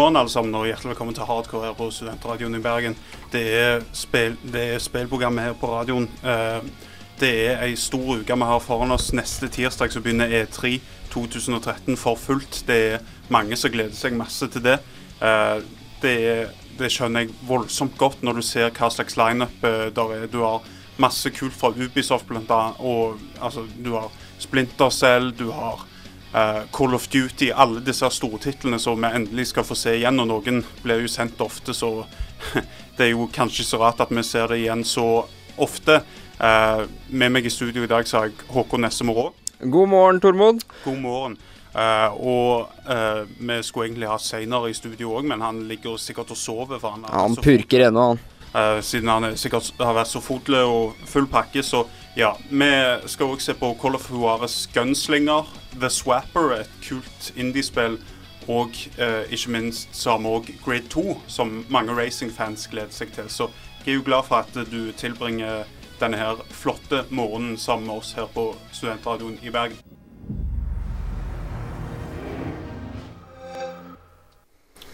Morgen, alle sammen, og hjertelig velkommen til Hardcore her på Studentradioen i Bergen. Det er, spil, det er spillprogrammet her på radioen. Eh, det er ei stor uke vi har foran oss. Neste tirsdag så begynner E3 2013 for fullt. Det er mange som gleder seg masse til det. Det, det, det skjønner jeg voldsomt godt når du ser hva slags lineup eh, der er. Du har masse kult fra Ubisoft, blant annet. Og altså, du har Splinter Cell, du har uh, Call of Duty, alle disse stortitlene som vi endelig skal få se igjen. Og noen blir jo sendt ofte, så det er jo kanskje så rart at vi ser det igjen så ofte. Uh, med meg i studio i dag så har jeg Håkon Nessemo Raa. God morgen, Tormod. God morgen. Uh, og vi skulle egentlig ha Seinar i studio òg, men han ligger sikkert og sover. For han, ja, han purker ennå, han. Siden han sikkert har vært så fotløs og full pakke. Så ja, vi skal òg se på Call of Juarez Gunslinger, The Swapper, et kult indiespill. Og eh, ikke minst så har vi òg Grade 2, som mange racingfans gleder seg til. Så jeg er jo glad for at du tilbringer denne her flotte morgenen sammen med oss her på Studentradioen i Bergen.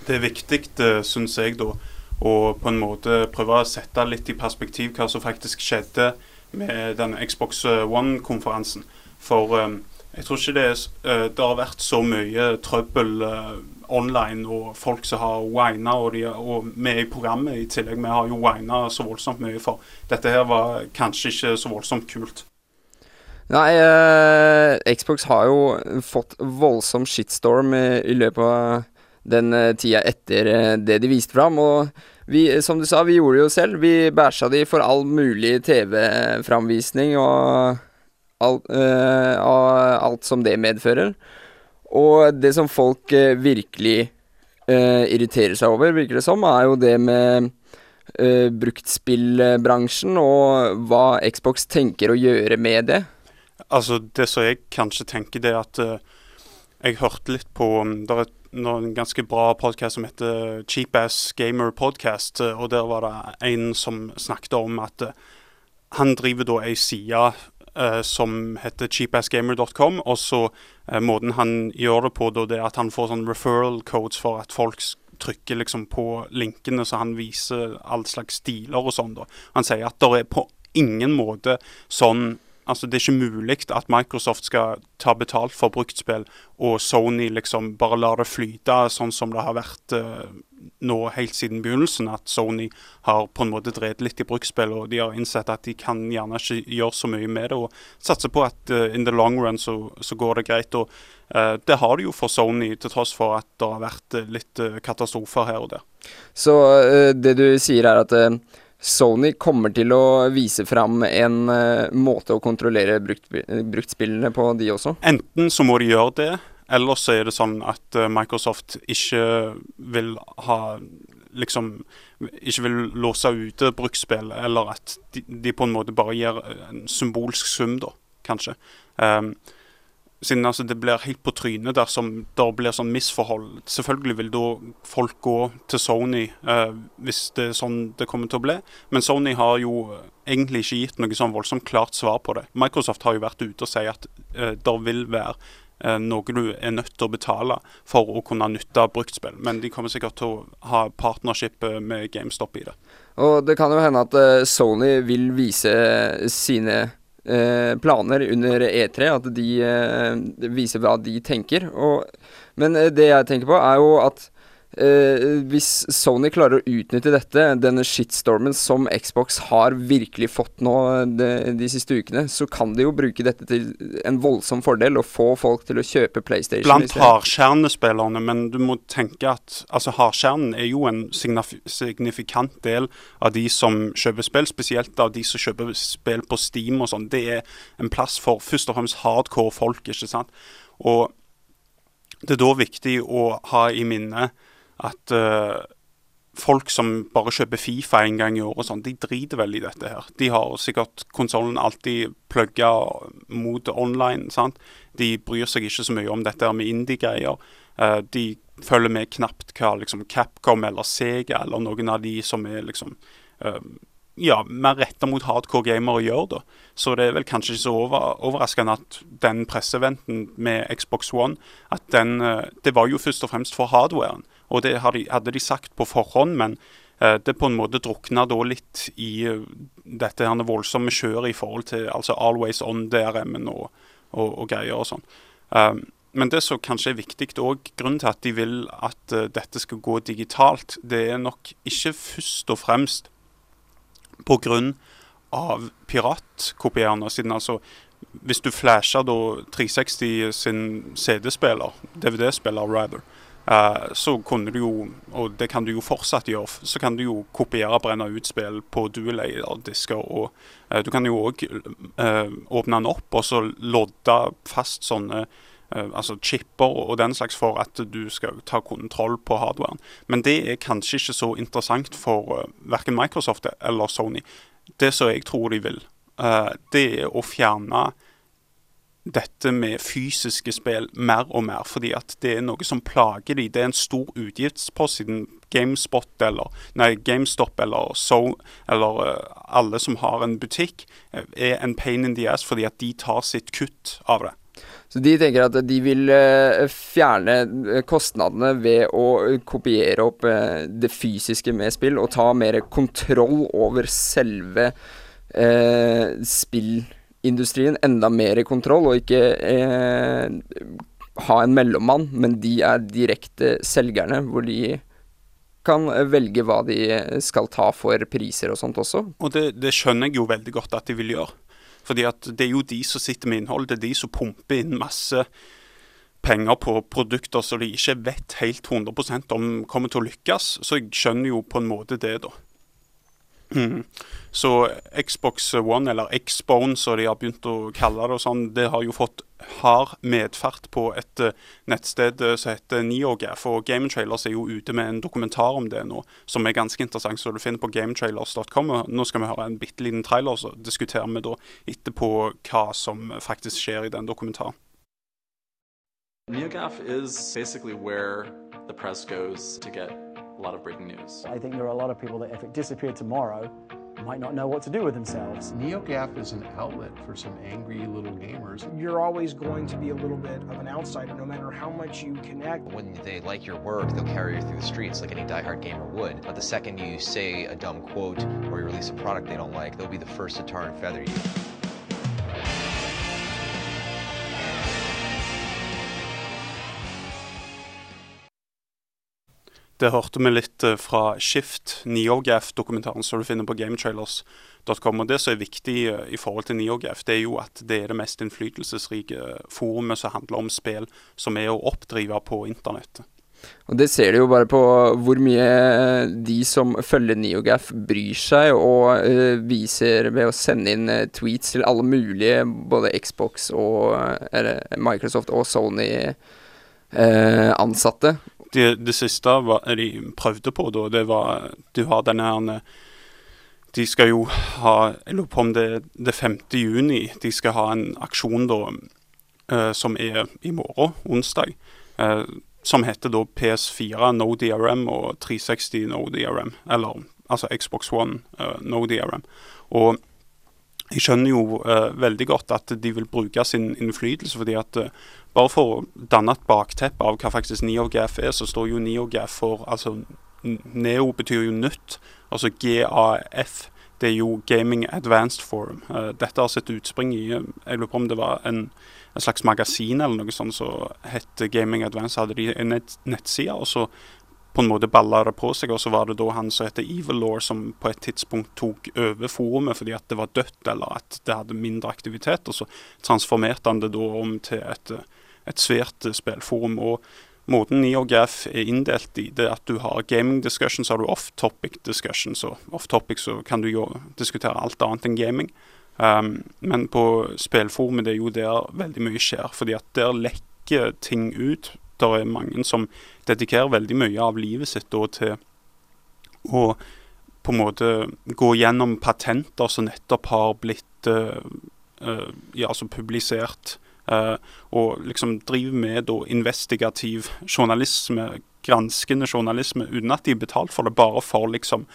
Det er viktig, uh, syns jeg, da å på en måte prøve å sette litt i perspektiv hva som faktisk skjedde med denne Xbox One-konferansen. For um, jeg tror ikke det, uh, det har vært så mye trøbbel online og folk som har wina, og, og vi i programmet i tillegg. Vi har jo wina så voldsomt mye, for dette her var kanskje ikke så voldsomt kult. Nei, eh, Xbox har jo fått voldsom shitstorm i, i løpet av den uh, tida etter uh, det de viste fram. Og vi, som du sa, vi gjorde det jo selv. Vi bæsja de for all mulig TV-framvisning og alt, uh, alt som det medfører. Og det som folk virkelig irriterer seg over, virker det som, er jo det med bruktspillbransjen og hva Xbox tenker å gjøre med det. Altså, det som jeg kanskje tenker, det er at jeg hørte litt på um, Det er en ganske bra podkast som heter Cheap Ass Gamer Podcast. Eh, og der var det en som snakket om at eh, han driver da ei side uh, som heter cheapassgamer.com. Og så uh, måten han gjør det på, da, det er at han får sånn referral codes for at folk trykker liksom på linkene, så han viser all slags stiler og sånn. da. Han sier at det er på ingen måte sånn Altså, det er ikke mulig at Microsoft skal ta betalt for bruktspill, og Sony liksom bare lar det flyte sånn som det har vært uh, nå helt siden begynnelsen. At Sony har på en måte drevet litt i bruktspill, og de har innsett at de kan gjerne ikke gjøre så mye med det. Og satser på at uh, in the long run så, så går det greit. Og uh, det har det jo for Sony, til tross for at det har vært litt katastrofer her og der. Så det du sier er at Sony kommer til å vise fram en uh, måte å kontrollere brukt, bruktspillene på, de også? Enten så må de gjøre det, eller så er det sånn at uh, Microsoft ikke vil ha liksom ikke vil låse ute bruksspill, eller at de, de, på en måte bare gir en symbolsk sum, da, kanskje. Um, siden altså, det blir helt på trynet dersom det blir sånn misforhold. Selvfølgelig vil da folk gå til Sony eh, hvis det er sånn det kommer til å bli. Men Sony har jo egentlig ikke gitt noe sånn voldsomt klart svar på det. Microsoft har jo vært ute og sier at eh, det vil være eh, noe du er nødt til å betale for å kunne nytte bruktspill. Men de kommer sikkert til å ha partnership eh, med GameStop i det. Og det kan jo hende at eh, Sony vil vise sine planer under E3, at de eh, viser hva de tenker. Og, men eh, det jeg tenker på, er jo at Uh, hvis Sony klarer å utnytte dette, denne shitstormen som Xbox har virkelig fått nå de, de, siste ukene, så kan de jo bruke dette til en voldsom fordel og få folk til å kjøpe PlayStation. Blant hardkjernespillerne, men du må tenke at altså hardkjernen er jo en signifikant del av de som kjøper spill, spesielt av de som kjøper spill på Steam og sånn. Det er en plass for først og fremst hardcore folk, ikke sant. Og det er da viktig å ha i minne at uh, folk som bare kjøper Fifa en gang i året, sånn, de driter vel i dette her. De har sikkert konsollen alltid plugga mot online. sant? De bryr seg ikke så mye om dette med indie-greier. Uh, de følger med knapt hva liksom, Capcom eller Sega eller noen av de som er liksom uh, ja, mer retta mot hardcore gamere gjør. da. Så det er vel kanskje ikke så over, overraskende at den presseventen med Xbox One at den, Det var jo først og fremst for hardwaren, og det hadde de sagt på forhånd. men eh, det på en måte drukna da litt i eh, dette her voldsomme kjøret i forhold til altså Always On DRM-en og, og, og, greier og sånn. Um, men det som kanskje er viktig òg, grunnen til at de vil at dette skal gå digitalt, det er nok ikke først og fremst pga. piratkopierende. Siden altså Hvis du flasher da 360 sin CD-spiller, DVD-spiller rather, uh, så kunne du jo, og det kan du jo fortsatt gjøre, så kan du jo kopiere og brenne ut spill på dual-disker. Og uh, du kan jo òg uh, åpne den opp og så lodde fast sånne altså chipper og den slags for at du skal ta kontroll på hardwaren. Men det er kanskje ikke så interessant for uh, verken Microsoft eller Sony. Det som jeg tror de vil, det er å fjerne dette med fysiske spill mer og mer, fordi at det er noe som plager de. Det er en stor utgiftspost siden GameSpot eller nei, GameStop eller So eller uh, alle som har en butikk, er en pain in the ass fordi at de tar sitt kutt av det. Så de tenker at de vil uh, fjerne kostnadene ved å kopiere opp det fysiske med spill, og ta mer kontroll over selve spill industrien enda mer i kontroll, og ikke eh, ha en mellommann, men de er direkte selgerne, hvor de kan velge hva de skal ta for priser og sånt også. Og det, det skjønner jeg jo veldig godt at de vil gjøre. Fordi at det er jo de som sitter med innhold, det er de som pumper inn masse penger på produkter som de ikke vet helt 100% om kommer til å lykkes. Så jeg skjønner jo på en måte det, da. Mm. Så Xbox One, eller Xbone som de har begynt å kalle det, og sånn, det har jo fått hard medfart på et uh, nettsted uh, som heter NeoGaf. Og Game Trailers er jo ute med en dokumentar om det nå, som er ganske interessant. Så du finner på gametrailers.com. Nå skal vi høre en bitte liten trailer, så diskuterer vi da etterpå hva som faktisk skjer i den dokumentaren. NeoGaf is basically where the press goes to get a lot of breaking news. I think there are a lot of people that if it disappeared tomorrow, might not know what to do with themselves. NeoGAF is an outlet for some angry little gamers. You're always going to be a little bit of an outsider no matter how much you connect. When they like your work, they'll carry you through the streets like any diehard gamer would. But the second you say a dumb quote or you release a product they don't like, they'll be the first to tar and feather you. Det hørte vi litt eh, fra Shift, NeoGaf-dokumentaren som du finner på gametrailers.com. Det som er viktig eh, i forhold til NeoGaf, det er jo at det er det mest innflytelsesrike forumet som handler om spill som er å oppdrive på internettet. Og Det ser du jo bare på hvor mye de som følger NeoGaf bryr seg, og viser ved å sende inn tweets til alle mulige, både Xbox og Microsoft og Sony ansatte. Det, det siste var, de prøvde på, da, det var Du har denne her De skal jo ha Jeg lurer på om det er 5. juni. De skal ha en aksjon da uh, som er i morgen, onsdag. Uh, som heter da PS4 No DRM og 360 No DRM. Eller altså Xbox One uh, No DRM. Og jeg skjønner jo uh, veldig godt at de vil bruke sin innflytelse, fordi at uh, bare for å danne et bakteppe av hva faktisk NeoGaf er, så står jo NeoGaf for altså Neo betyr jo nytt. Altså GAF. Det er jo Gaming Advanced Forum. Uh, dette har sitt utspring i Jeg lurer på om det var en, en slags magasin eller noe sånt som så het Gaming Advanced. hadde de en nett, nettside, og så på en måte balla det på seg. Og så var det da han som heter Evil Law, som på et tidspunkt tok over forumet fordi at det var dødt, eller at det hadde mindre aktivitet. Og så transformerte han det da om til et, et svært spillforum. og Måten NeoGaf er inndelt i, det er at du har gaming discussion, så har du off-topic discussion. Så off-topic så kan du jo diskutere alt annet enn gaming. Um, men på spillforumet det er jo der veldig mye skjer, fordi at der lekker ting ut det er mange som dedikerer veldig mye av livet sitt til å på en måte gå gjennom patenter som nettopp har blitt uh, uh, ja, altså publisert. Uh, og liksom driver med da, investigativ journalisme, granskende journalisme uten at de er betalt for det, bare for liksom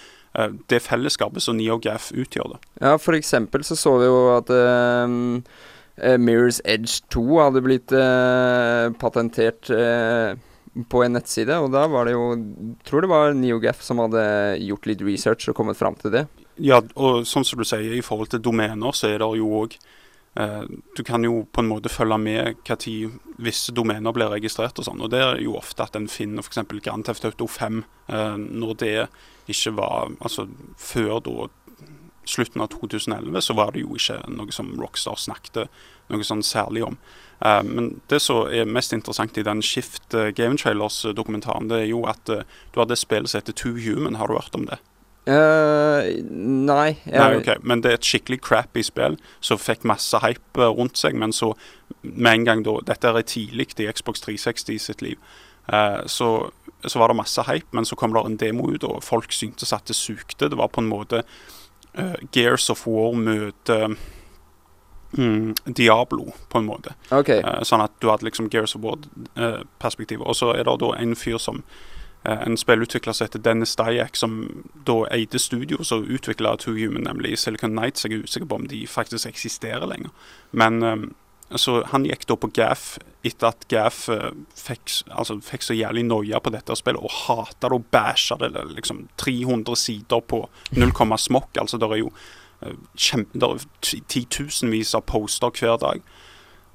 det fellesskapet som NeoGaf utgjør. det. Ja, for eksempel så så vi jo at Mirrors Edge 2 hadde blitt eh, patentert eh, på en nettside, og da var det jo Tror det var NeoGaf som hadde gjort litt research og kommet fram til det. Ja, og sånn som du sier, i forhold til domener, så er det jo òg eh, Du kan jo på en måte følge med hva tid visse domener blir registrert og sånn. Og det er jo ofte at en finner f.eks. Grand Theft Auto 5 eh, når det ikke var Altså før da slutten av 2011 så var det jo ikke noe som Rockstar snakket noe sånn særlig om. Uh, men det som er mest interessant i den Shift uh, Game Trailers-dokumentaren, det er jo at uh, du hadde spillet som heter Two Human. Har du hørt om det? nei. Jeg... nei okay. Men det er et skikkelig crappy spill som fikk masse hype rundt seg. Men så med en gang da Dette er tidlig i Xbox 360 sitt liv. så så var det masse hype, men så kom det en demo ut, og folk syntes at det sugde. Det var på en måte Gears of War møter mm, Diablo, på en måte. Okay. Uh, sånn at du hadde liksom Gears of War-perspektivet. Uh, og så er det da en fyr som en spillutvikler som heter Dennis Dyack, som da eide studio som utvikla Two Human, nemlig Silicon Nights. Jeg er usikker på om de faktisk eksisterer lenger. Men um, så han gikk da på Gaff etter at Gaff uh, fikk, altså, fikk, så jævlig noia på dette spillet og hata det og bæsja det. Liksom 300 sider på 0, smokk. Altså, det er jo er titusenvis av poster hver dag.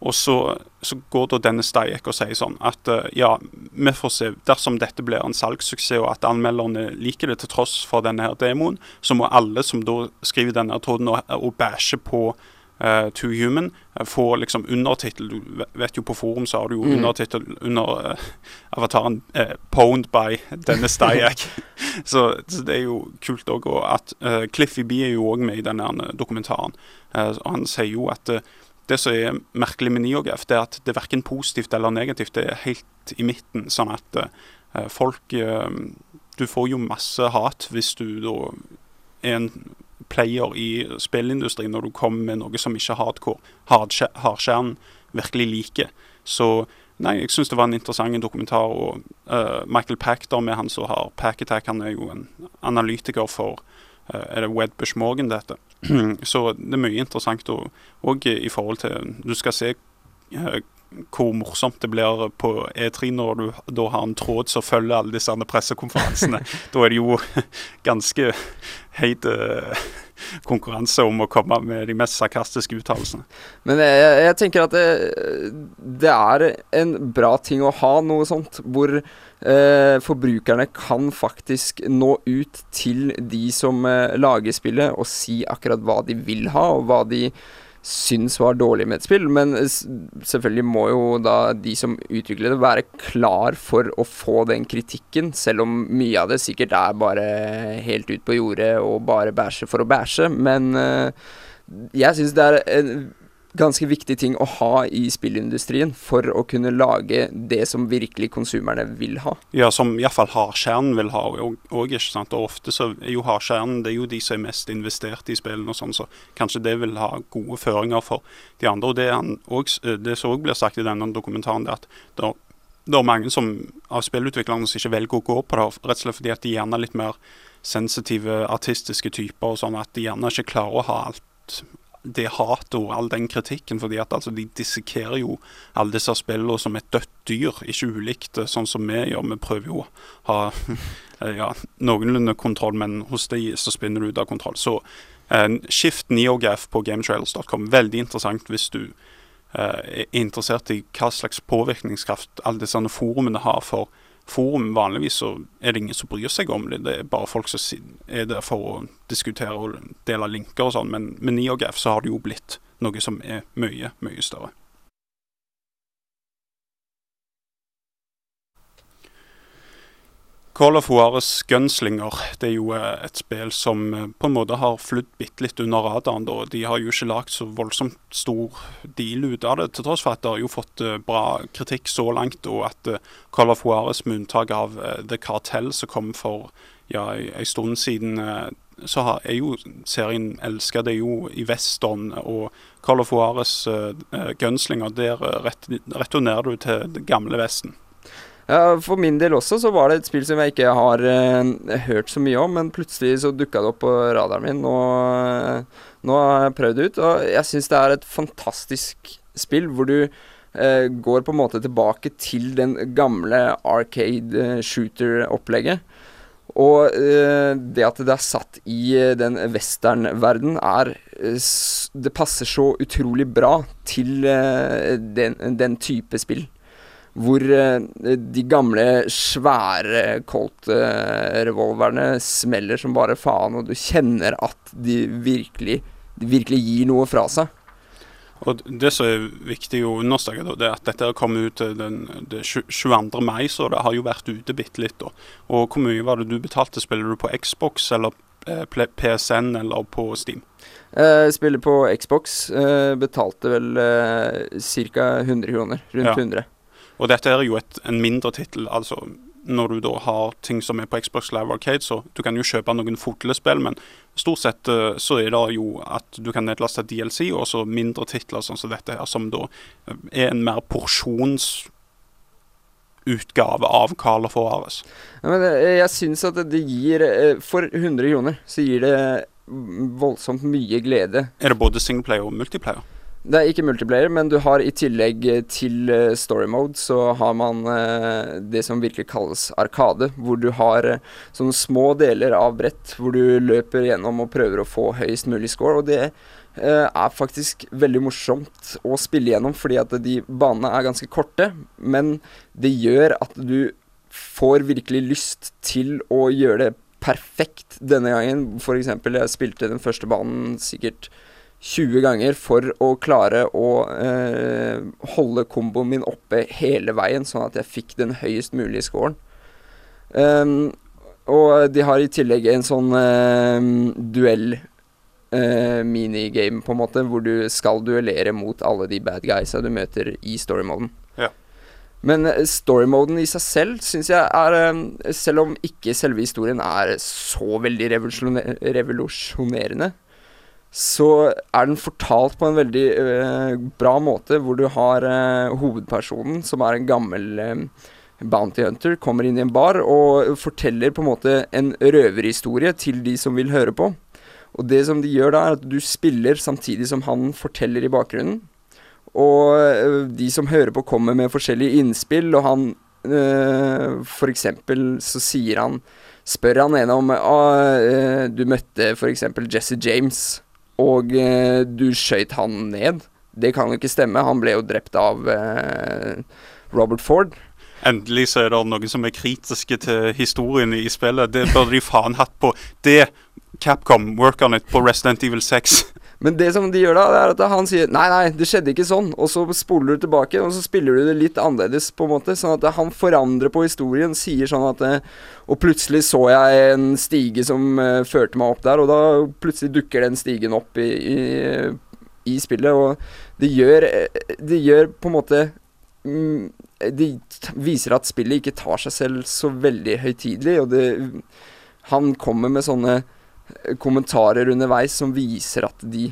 Og så, så går da denne Steiek og sier sånn at uh, ja, vi får se. Dersom dette blir en salgssuksess og at anmelderne liker det til tross for denne her demoen, så må alle som da skriver denne tråden og, og bæsjer på uh, To Human, får få liksom undertittel. Du vet jo på forum så har du jo mm. undertittel under uh, avataren 'Pwned by denne Steiek'. så, så, det er jo kult òg. Og at Cliffy B er jo òg med i denne dokumentaren. og han sier jo at det som er merkelig med Niogaf, det er at det er verken positivt eller negativt. Det er helt i midten. Sånn at uh, folk uh, Du får jo masse hat hvis du da er en player i spillindustrien når du kommer med noe som ikke hardcore, hardkjernen virkelig liker. Så nei, jeg syns det var en interessant dokumentar. Og uh, Michael Packter med han som har Packattack, han er jo en analytiker for er det Wedbush Morgan, dette. Så det er mye interessant òg i forhold til Du skal se uh, hvor morsomt det blir på E3 når du da har en tråd som følger alle disse pressekonferansene. da er det jo ganske heit uh, konkurranse om å komme med de mest sarkastiske uttalelsene. Men jeg, jeg, tenker at det, det, er en bra ting å ha noe sånt, hvor eh, forbrukerne kan faktisk nå ut til de som eh, lager spillet, og si akkurat hva de vil ha, og hva de syns var dårlig med et spill. Men selvfølgelig må jo da de som utvikler det, være klar for å få den kritikken, selv om mye av det sikkert er bare helt ut på jordet og bare bæsje for å bæsje. Men eh, jeg syns det er en ganske viktig ting å ha i spillindustrien for å kunne lage det som virkelig konsumerne vil ha. Ja, som iallfall hardkjernen vil ha òg. Og ofte så er jo hardkjernen det er jo de som er mest investert i spillene og sånn, så kanskje det vil ha gode føringer for de andre. Og det, også, det som òg blir sagt i denne dokumentaren, det er at det, det er mange som, av spillutviklerne som ikke velger å gå på det, rett og slett fordi at de gjerne er litt mer sensitive artistiske typer, og sånn at de gjerne ikke klarer å ha alt det hatet og all den kritikken. fordi at altså, De dissekerer jo alle disse spillene som et dødt dyr, ikke ulikt eh, sånn som vi gjør. Vi prøver jo å ha eh, ja, noenlunde kontroll, men hos de så spinner du ut av kontroll. Så eh, skift NeoGaf på gametrailers.com. Veldig interessant hvis du eh, er interessert i hva slags påvirkningskraft alle disse forumene har for forum vanligvis så er det ingen som bryr seg om det. Det er bare folk som er der for å diskutere og dele linker og sånn. Men med NeoGaf så har det jo blitt noe som er mye, mye større. Call of Juarez Gunslinger det er jo eh, et spill som eh, på en måte har flydd bitte litt under radaren. Da. De har jo ikke lagd så voldsomt stor deal ut av det, til tross for at det har jo fått eh, bra kritikk så langt. Og at Call of Juarez, med unntak av The Cartel som kom for ja, en stund siden, så er jo serien elska. Det er jo i western og Call of Juarez Gunslinger. Der returnerer du til det gamle Vesten. Ja, For min del også så var det et spill som jeg ikke har eh, hørt så mye om, men plutselig så dukka det opp på radaren min, og eh, nå har jeg prøvd det ut. Og jeg syns det er et fantastisk spill hvor du eh, går på en måte tilbake til den gamle arcade eh, shooter-opplegget. Og eh, det at det er satt i eh, den western-verden, er Det passer så utrolig bra til den, den type spill. Hvor eh, de gamle, svære Colt-revolverne smeller som bare faen, og du kjenner at de virkelig, de virkelig gir noe fra seg. Og Det som er viktig å understreke, det er at dette har kommet ut eh, den, det 22. mai, så det har jo vært ute bitte litt. da. Og Hvor mye var det du betalte? Spiller du på Xbox eller eh, PSN eller på Steam? Eh, spiller på Xbox. eh, betalte vel eh, ca. 100 kroner. Rundt Ja. 100. Og dette er jo et, en mindre tittel. altså Når du da har ting som er på Xbox Live Arcade, så du kan jo kjøpe noen fotlespill, men stort sett eh, så er det jo at du kan nedlaste DLC og så mindre titler sånn som dette her, som da eh, er en mer porsjonsutgave av Carl of Ares. Ja, men eh, jeg syns at det gir For 100 kroner så gir det voldsomt mye glede. Er det både singleplayer og multiplayer? Det er ikke multiplayer, men du har i tillegg eh, til eh, story mode, så har man eh, det som virkelig kalles arkade, hvor du har sånne små deler av brett hvor du løper gjennom og prøver å få høyest mulig score. Og det er faktisk veldig morsomt å spille gjennom, fordi at de banene er ganske korte, men det gjør at du får virkelig lyst til å gjøre det perfekt denne gangen. For eksempel, jeg spilte den første banen sikkert 20 ganger for å klare å eh, holde komboen min oppe hele veien, sånn at jeg fikk den høyest mulige scoren. Um, og de har i tillegg en sånn eh, duell eh, minigame, på en måte, hvor du skal duellere mot alle de bad guysa du møter i story-moden. Ja. Men storymoden story-moden i seg selv syns jeg er eh, Selv om ikke selve historien er så veldig revolusjoner revolusjonerende, så er den fortalt på en veldig uh, bra måte, hvor du har uh, hovedpersonen, som er en gammel uh, bounty hunter, kommer inn i en bar og forteller på en måte en røverhistorie til de som vil høre på. Og det som de gjør da, er at du spiller samtidig som han forteller i bakgrunnen. Og de som hører på, kommer med forskjellige innspill, og han øh, For eksempel så sier han Spør han ene om øh, Du møtte for eksempel Jesse James, og eh, du skøyt han ned. Det kan jo ikke stemme, han ble jo drept av eh, Robert Ford. Endelig så er det noen som er kritiske til historien i spillet. Det burde de faen hatt på. Det Capcom, work on it på Resident Evil 6. Men det som de gjør da, det er at han sier Nei, nei, det skjedde ikke sånn. Og så spoler du tilbake, og så spiller du det litt annerledes, på en måte. Sånn at han forandrer på historien. Sier sånn at eh, Og plutselig så jeg en stige som eh, førte meg opp der, og da plutselig dukker den stigen opp i, i, i spillet. Og det gjør eh, Det gjør på en måte Det De viser at spillet ikke tar seg selv så veldig høytidelig, og det Han kommer med sånne kommentarer underveis som viser at de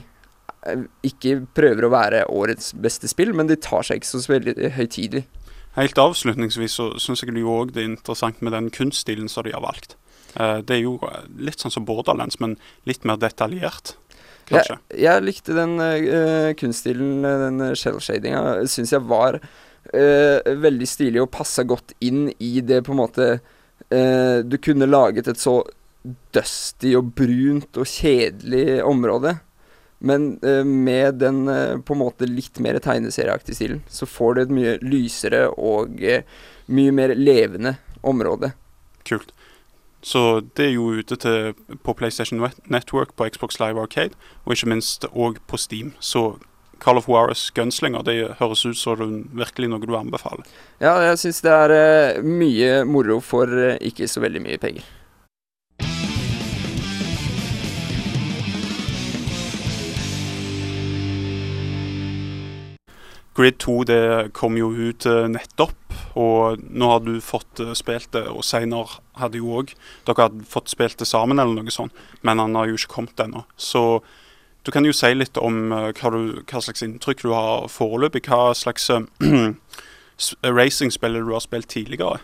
eh, ikke prøver å være årets beste spill, men de tar seg ikke så veldig høytidelig. Helt avslutningsvis så syns jeg det jo òg det er interessant med den kunststilen som de har valgt. Eh, det er jo eh, litt sånn som Borderlands, men litt mer detaljert. Jeg, jeg likte den uh, kunststilen, den shell-shadinga, syns jeg var uh, veldig stilig og passa godt inn i det på en måte uh, Du kunne laget et så dusty og brunt og kjedelig område. Men eh, med den eh, på en måte litt mer tegneserieaktige stilen, så får du et mye lysere og eh, mye mer levende område. Kult. Så det er jo ute til, på PlayStation Network, på Xbox Live Arcade, og ikke minst òg på Steam. Så Call of Juarez Gunslinger det høres ut som virkelig noe du anbefaler. Ja, jeg syns det er eh, mye moro for eh, ikke så veldig mye penger. Grid 2 det kom jo ut eh, nettopp, og nå har du fått eh, spilt det, og Seinar hadde jo òg Dere hadde fått spilt det sammen, eller noe sånt, men han har jo ikke kommet ennå. Så du kan jo si litt om eh, hva, du, hva slags inntrykk du har foreløpig. Hva slags racingspill du har spilt tidligere?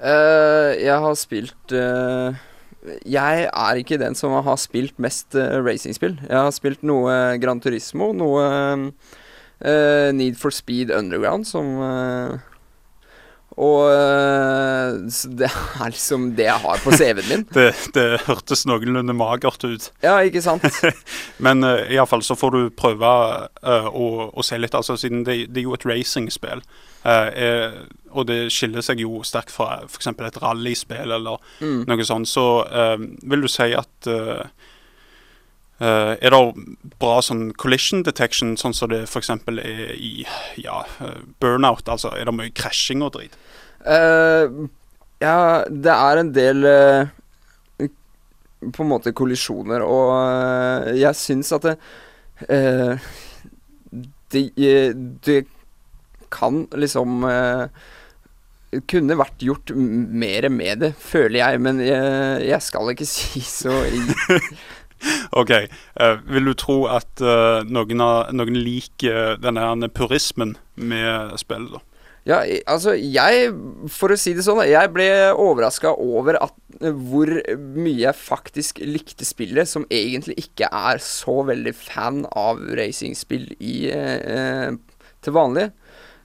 Uh, jeg har spilt uh, Jeg er ikke den som har spilt mest uh, racingspill. Jeg har spilt noe Gran Turismo, noe eh, Need for Speed Underground, som uh, Og uh, det er liksom det jeg har på CV-en min. Det, det hørtes noenlunde magert ut. Ja, ikke sant? Men uh, iallfall så får du prøve å, å se litt, altså siden det, det er jo et racingspill. er, og det skiller seg jo sterkt fra f.eks. et rallyspill eller Mm. noe sånt. Så vil du si at eh, Er det bra sånn collision detection, sånn som det f.eks. er i ja, eh, burnout? Altså er det mye krasjing og drit? Uh, ja, det er en del uh, på en måte kollisjoner, og jeg syns at det, det Det kan liksom kunne vært gjort mer med det, føler jeg, men jeg, jeg skal ikke si så OK. Uh, vil du tro at uh, noen, av, noen liker denne purismen med spillet, da? Ja, altså jeg For å si det sånn, jeg ble overraska over at, eh, hvor mye jeg faktisk likte spillet, som egentlig ikke er så veldig fan av racingspill i eh, til vanlig.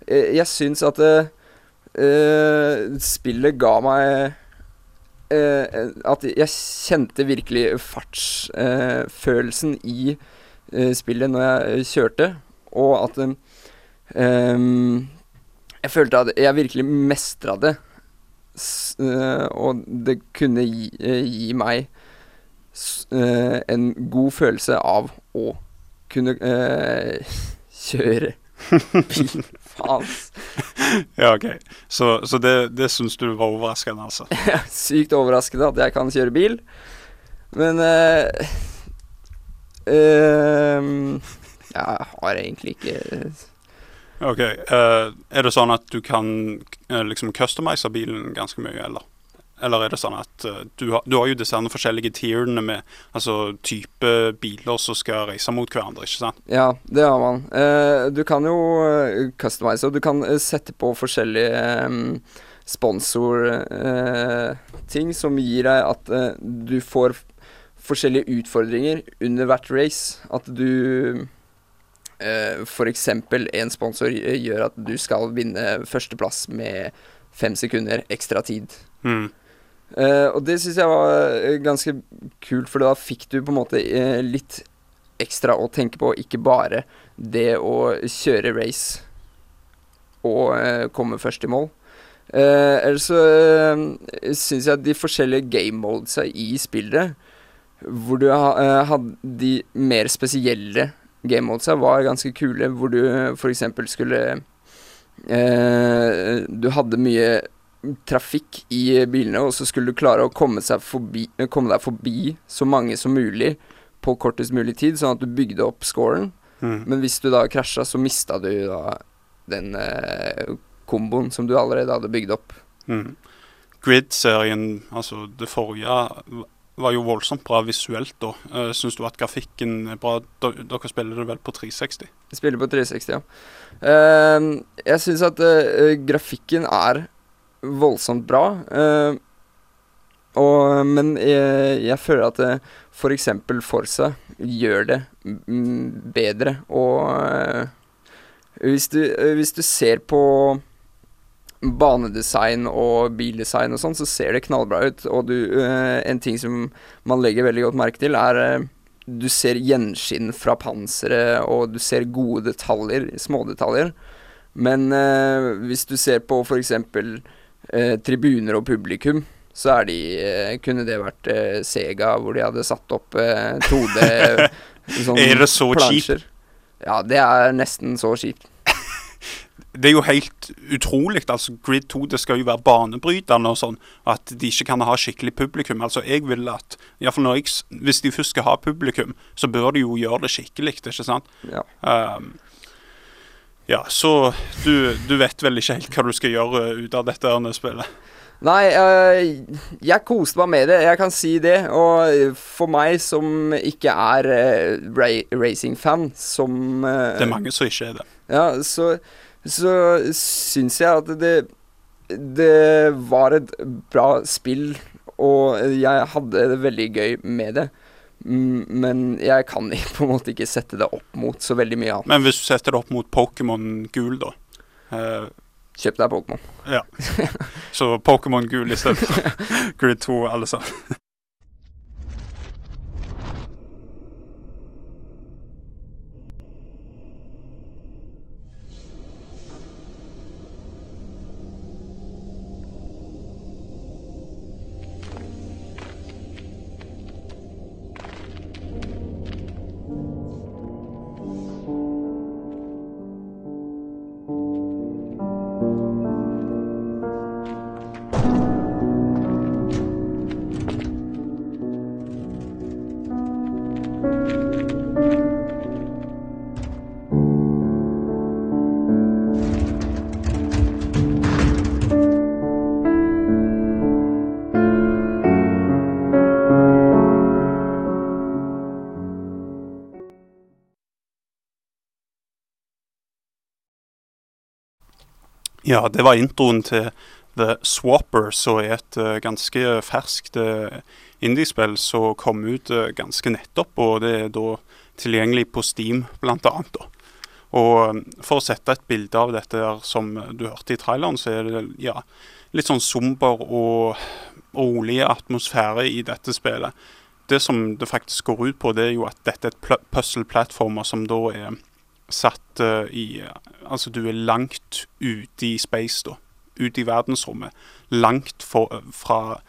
Jeg syns at eh, spillet ga meg eh, At jeg kjente virkelig fartsfølelsen eh, i eh, spillet når jeg kjørte, og at eh, jeg følte at jeg virkelig mestra det. S øh, og det kunne gi, gi meg en god følelse av å kunne kjøre bil. Faen. Ja, OK. Så, så det, det syns du var overraskende, altså? Sykt overraskende at jeg kan kjøre bil. Men uh, uh, Jeg har egentlig ikke OK. Uh, er det sånn at du kan eh, liksom customize bilen ganske mye, eller? Eller er det sånn at eh, du, har, du har jo disse forskjellige tierene med altså type biler som skal reise mot hverandre, ikke sant? Ja, det har man. Eh, du kan jo uh, customize, og du kan eh, sette på forskjellige um, sponsorting som gir deg at eh, du får forskjellige utfordringer under hvert race. At du f.eks. en sponsor eh, gjør at du skal vinne førsteplass med fem sekunder ekstra tid. Mm. Eh, og det syns jeg var eh, ganske kult, for da fikk du på en måte uh, litt ekstra å tenke på, ikke bare det å kjøre race og uh, komme først i mål. Ellers så uh, syns jeg at de forskjellige game modesa i spillet, hvor du ha, hadde de mer spesielle game modesa, var ganske kule, hvor du uh, f.eks. skulle Du hadde mye trafikk i bilene, og så skulle du klare å komme, forbi, eh, komme deg forbi så mange som mulig på kortest mulig tid, sånn at du bygde opp scoren. Mm. Men hvis du da krasja, så mista du da den eh, komboen som du allerede hadde bygd opp. Mm. Grid-serien, altså det forrige, var jo voldsomt bra visuelt da. Uh, Syns du at grafikken er bra? Dere spiller det vel på 360? Jeg spiller på 360, ja. Eh, jeg syns at eh, grafikken er voldsomt bra. Uh, og, men jeg, jeg føler at uh, f.eks. Forsa gjør det bedre. Og eh, hvis, du, eh, hvis du ser på banedesign og bildesign og sånn, så ser det knallbra ut. Og du, eh, en ting som man legger veldig godt merke til, er eh, du ser gjenskinn fra panseret, og du ser gode detaljer, smådetaljer. Men eh, hvis du ser på f.eks. Eh, tribuner og publikum, så er de eh, Kunne det vært eh, Sega, hvor de hadde satt opp eh, 2D sånn Er det så plansjer. Ja, det er nesten så kjipt. Det er jo helt utrolig. altså Grid 2 det skal jo være banebrytende og sånn. At de ikke kan ha skikkelig publikum. altså Jeg vil at i hvert fall når jeg, Hvis de først skal ha publikum, så bør de jo gjøre det skikkelig. ikke sant? Ja. Um, ja, så du, du vet vel ikke helt hva du skal gjøre ut av dette spillet? Nei, eh, jeg koste meg med det, jeg kan si det. Og for meg som ikke er uh, racing-fan, som eh, Det er mange som ikke er det. Ja, så så syns jeg at det Det var et bra spill, og jeg hadde det veldig gøy med det. Mm, Men jeg kan på en måte ikke sette det opp mot så veldig mye annet. Men hvis du setter det opp mot Pokémon gul, da. eh, Kjøp deg Pokémon. ja. Så Pokémon gul i stedet for Grid 2, alle sammen. Ja, det var introen til The Swapper, som er et uh, ganske ferskt uh, indiespill som kom ut uh, ganske nettopp. Og det er da tilgjengelig på Steam, annet. Og for å sette et bilde av dette her, som du hørte i traileren, så er det ja, litt sånn somber og rolig atmosfære i dette spillet. Det som det faktisk går ut på, det er jo at dette er et pl- puzzle-plattformer som da er satt eh, i Altså, du er langt ute i space, da. Ute i verdensrommet. Langt for, fra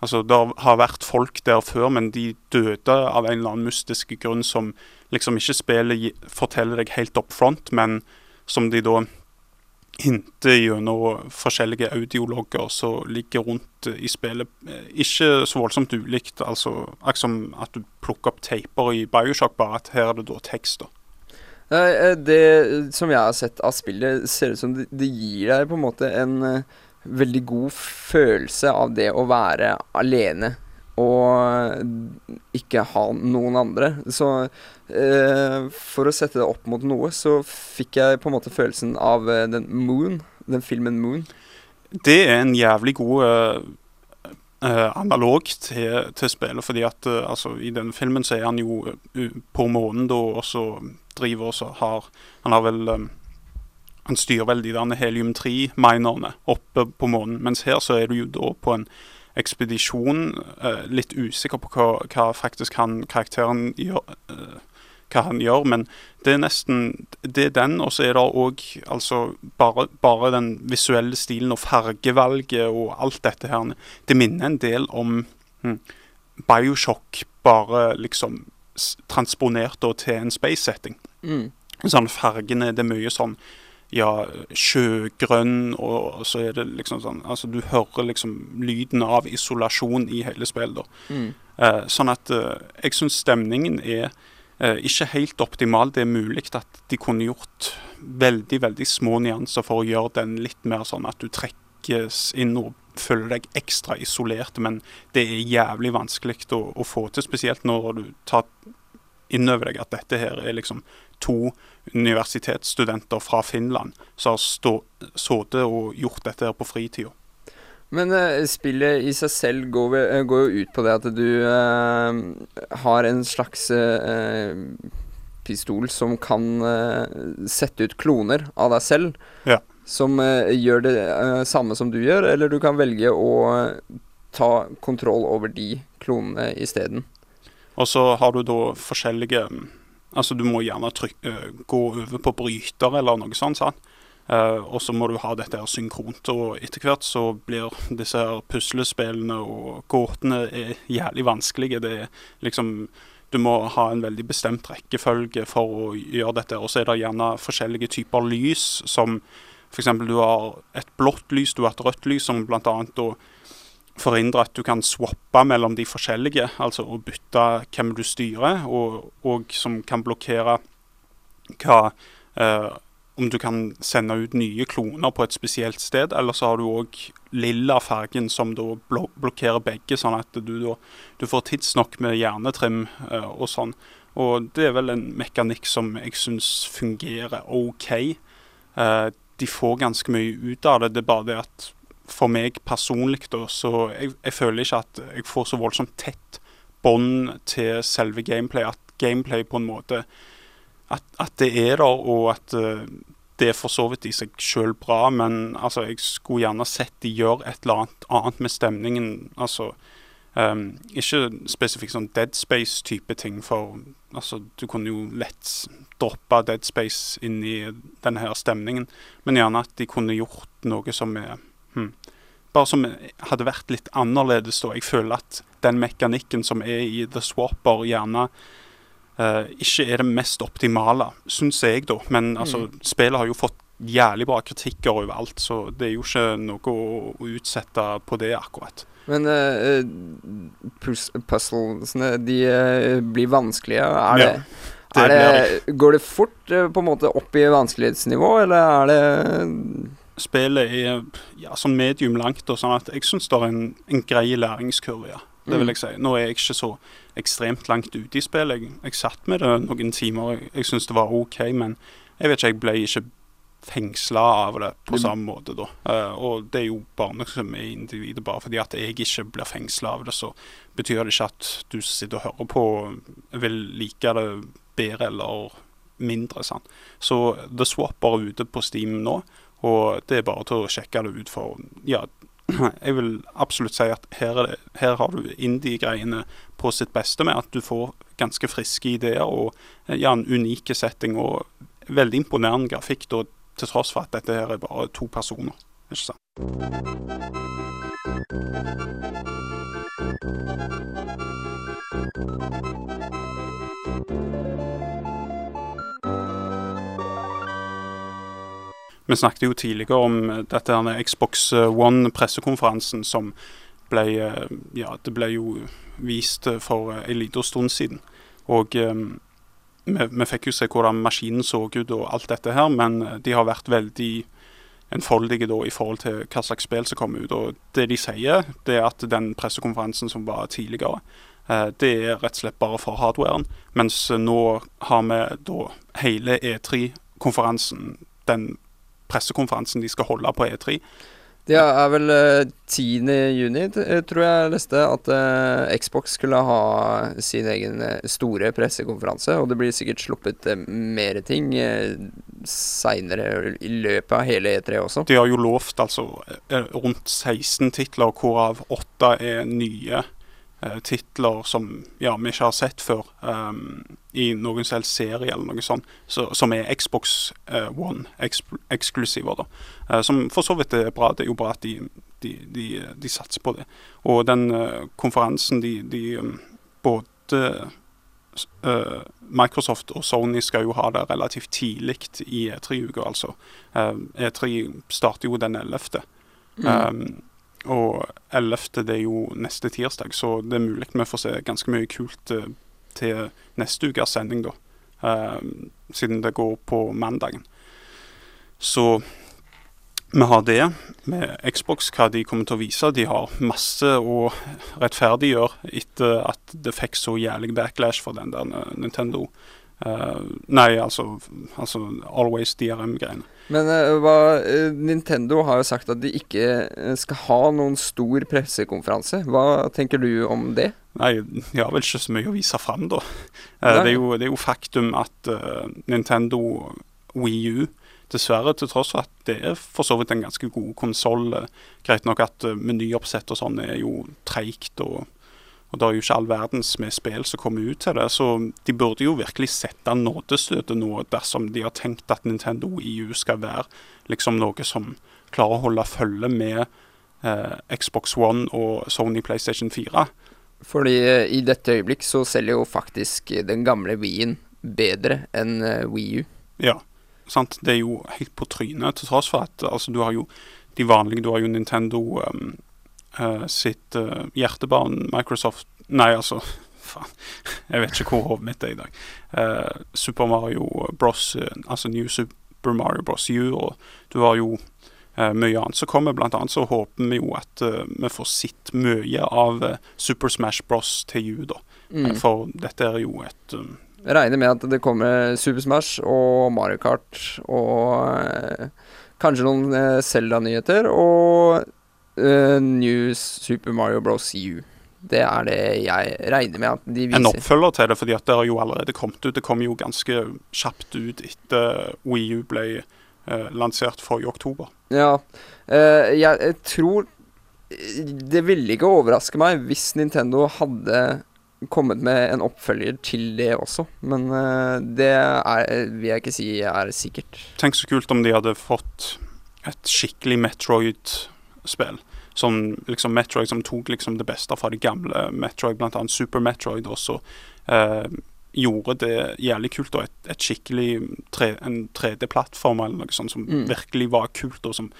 Altså, det har vært folk der før, men de døde av en eller annen mystisk grunn som liksom ikke spillet forteller deg helt up front, men som de da hinter gjennom forskjellige audiologer som ligger rundt i spillet. Ikke så voldsomt ulikt, altså akkurat som at du plukker opp teiper i Bioshock, bare at her er det da tekst, da. Det som jeg har sett av spillet, ser ut som det, gir deg på en måte en eh, veldig god følelse av det å være alene og ikke ha noen andre. Så eh, for å sette det opp mot noe, så fikk jeg på en måte følelsen av eh, den Moon, den filmen Moon. Det er en jævlig god eh, eh, analog til, til spillet, fordi at eh, altså, i denne filmen så er han jo eh, på månen da, og så driver og så har Han har vel um, Han styrer vel de der helium-3-minerne oppe på månen, mens her så er du jo da på en ekspedisjon, uh, litt usikker på hva, hva faktisk han karakteren gjør. eh, hva han gjør, men det er nesten Det er den, og så er det òg altså bare, bare den visuelle stilen og fargevalget og alt dette her. Det minner en del om hm, Bioshock, bare liksom transponert til en space-setting. Mm. Sånn fargene, det er mye sånn ja, sjøgrønn, og så er det liksom sånn Altså, du hører liksom lyden av isolasjon i hele spillet, da. Mm. Eh, sånn at eh, jeg syns stemningen er ikke helt optimal. Det er mulig at de kunne gjort veldig, veldig små nyanser for å gjøre den litt mer sånn at du trekkes inn og føler deg ekstra isolert, men det er jævlig vanskelig å, å få til, spesielt når du tar inn over deg at dette her er liksom to universitetsstudenter fra Finland som har sittet og gjort dette her på fritida. Men uh, spillet i seg selv går, eh, går jo ut på det at du uh, har en slags uh, pistol som kan sette ut kloner av deg selv. Ja. Som gjør det samme som du gjør, eller du kan velge å ta kontroll over de klonene isteden. Og så har du da forskjellige Altså du må gjerne trykke, gå over på bryter eller noe sånt. sant? Eh, og så må du ha dette her synkront. Og etter hvert så blir disse her puslespillene og gåtene er jævlig vanskelige. Det er liksom Du må ha en veldig bestemt rekkefølge for å gjøre dette. Og så er det gjerne forskjellige typer lys som F.eks. du har et blått lys, du har et rødt lys, som annet da forhindre at du kan swappe mellom de forskjellige, altså å bytte hvem du styrer, og, og som kan blokkere hva eh, Om du kan sende ut nye kloner på et spesielt sted, eller så har du òg lilla fargen som da blokkerer begge, sånn at du da du får tidsnok med hjernetrim uh, og sånn. Og det er vel en mekanikk som jeg syns fungerer OK. Uh, de får ganske mye ut av det. Det er bare det at for meg personlig, da, så jeg, jeg føler ikke at jeg får så voldsomt tett bånd til selve gameplay. At gameplay på en måte At, at det er der, og at uh, det er for så vidt i seg sjøl bra, men altså, jeg skulle gjerne sett de gjøre et eller annet annet med stemningen. Altså um, ikke spesifikt sånn Dead Space-type ting, for altså, du kunne jo lett droppe Dead Space inn i denne her stemningen, men gjerne at de kunne gjort noe som er hmm, Bare som hadde vært litt annerledes. da. Jeg føler at den mekanikken som er i The Swapper, gjerne ikke er det mest optimale, syns jeg, da. Men altså, mm. spillet har jo fått jævlig bra kritikker overalt, så det er jo ikke noe å, å utsette på det, akkurat. Men uh, puzzlene, de uh, blir vanskelige. Er ja, det, er det, Går det fort på en måte opp i vanskelighetsnivå, eller er det Spillet er ja, sånn medium langt, og sånn at jeg syns det er en, en grei læringskurve, ja. Det vil mm. jeg si. Nå er jeg ikke så ekstremt langt ute i spillet. Jeg, jeg satt med det noen timer. Jeg, jeg syntes det var OK, men jeg vet ikke, jeg ble ikke fengsla av det på samme måte, da. Uh, og det er jo bare noe som er individet. Bare fordi at jeg ikke blir fengsla av det, så betyr det ikke at du som sitter og hører på, vil like det bedre eller mindre. Sant? Så The Swap er ute på Steam nå, og det er bare til å sjekke det ut for ja, jeg vil absolutt si at her, det, her har du indie-greiene på sitt beste, med at du får ganske friske ideer og ja, en unike setting og veldig imponerende grafikk, da, til tross for at dette her er bare to personer. Ikke sant? Vi snakket jo tidligere om dette her Xbox One-pressekonferansen som ble eh, Ja, det ble jo vist for en liten stund siden. Og um, vi, vi, fikk jo se hvordan maskinen så ut og alt dette her, men de har vært veldig enfoldige da i forhold til hva slags spill som kommer ut. Og det de sier, det er at den pressekonferansen som var tidligere, eh, det er rett og slett bare for hardwaren. Mens nå har vi da hele E3-konferansen, den pressekonferansen de skal holde på E3. Det er vel uh, eh, 10. juni, eh, tror jeg leste, at uh, Xbox skulle ha sin egen store pressekonferanse. Og det blir sikkert sluppet mer ting seinere i løpet av hele E3 også. De har jo lovt altså rundt 16 titler, hvorav 8 er nye eh, titler som ja, vi ikke har sett før um, i noen selv serie eller noe sånt, så, som er Xbox uh, One-eksklusiver. Uh, som for så vidt er bra. Det er jo bra at de, de, de, de satser på det. Og den uh, konferansen de, de um, både eh, Microsoft og Sony skal jo ha det relativt tidlig i E3-uka, altså. E3 eh, e starter jo den 11. Mm. Um, og 11. det er jo neste tirsdag, så det er mulig vi får se ganske mye kult uh, til neste ukes sending, da. Uh, siden det går på mandagen. Så vi har det med Xbox, hva de kommer til å vise. De har masse å rettferdiggjøre etter at det fikk så jævlig backlash for den der Nintendo Uh, nei, altså, altså Always DRM-greiene. Men uh, hva, uh, Nintendo har jo sagt at de ikke skal ha noen stor pressekonferanse. Hva tenker du om det? Nei, de har vel ikke så mye å vise fram, da. det, er jo, det, er jo, faktum at Nintendo Wii U Dessverre, til tross for at det er for så vidt en ganske god konsoll. Greit nok at menyoppsett og sånn er jo treigt og og det er jo ikke all verdens med spill som kommer ut til det. Så de burde jo virkelig sette nådestøtet nå, dersom de har tenkt at Nintendo EU skal være liksom noe som klarer å holde følge med eh, Xbox One og Sony PlayStation 4. Fordi eh, i dette øyeblikk så selger jo faktisk den gamle Wii-en bedre enn eh, Wii U. Ja, sant. Det er jo helt på trynet, til tross for at altså, du har jo de vanlige Du har jo Nintendo um, uh, sitt uh, hjertebarn, Microsoft Nei, altså Faen. Jeg vet ikke hvor hodet mitt er i dag. Uh, Super Mario Bros, altså New Super Mario Bros U, og du har jo mye annet som kommer. Blant annet så håper vi jo at vi får sett mye av Super Smash Bros til U, da. Mm. for dette er jo et um, jeg regner med at det kommer Super Smash og Mario Kart og Kanskje noen eh, Zelda-nyheter og eh, New Super Mario Bros. U. Det er det jeg regner med at de viser. En oppfølger til det, fordi at det har jo allerede kommet ut. Det kom jo ganske kjapt ut etter Wii U ble uh, lansert forrige oktober. Ja. uh, jeg, tror Det ville ikke overraske meg hvis Nintendo hadde kommet med en oppfølger til det også, men uh, det er, vil jeg ikke si er sikkert. Tenk så kult om de hadde fått et skikkelig Metroid-spill. Sånn liksom Metroid som tok liksom det beste fra de gamle Metroid, bl.a. Super Metroid, og så eh, gjorde det jævlig kult. Og et, et skikkelig tre, en 3D-plattform eller noe sånt som Mm. virkelig var kult, og som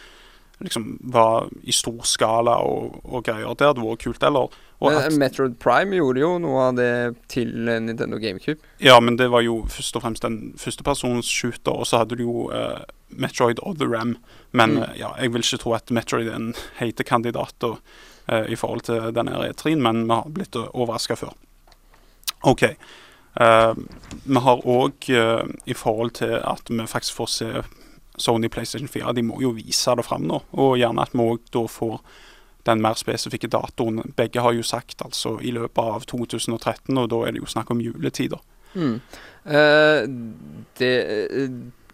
liksom var i stor skala og, og greier. Det hadde vært kult. Eller og at, Metroid Prime gjorde jo noe av det til eh, Nintendo GameCube. Ja, men det var jo først og fremst en førstepersons shooter, og så hadde du jo uh, Metroid The Ram. Men Mm. uh, ja, jeg vil ikke tro at Metroid er en heitekandidat og, uh, i forhold til denne E3-en, men vi har blitt overraska før. OK. Vi har òg i forhold til at vi faktisk får se Sony PlayStation 4, de må jo vise det fram nå. Og gjerne at vi òg da får den mer spesifikke datoen. Begge har jo sagt altså i løpet av 2013, og da er det jo snakk om juletider. Mm. Eh, det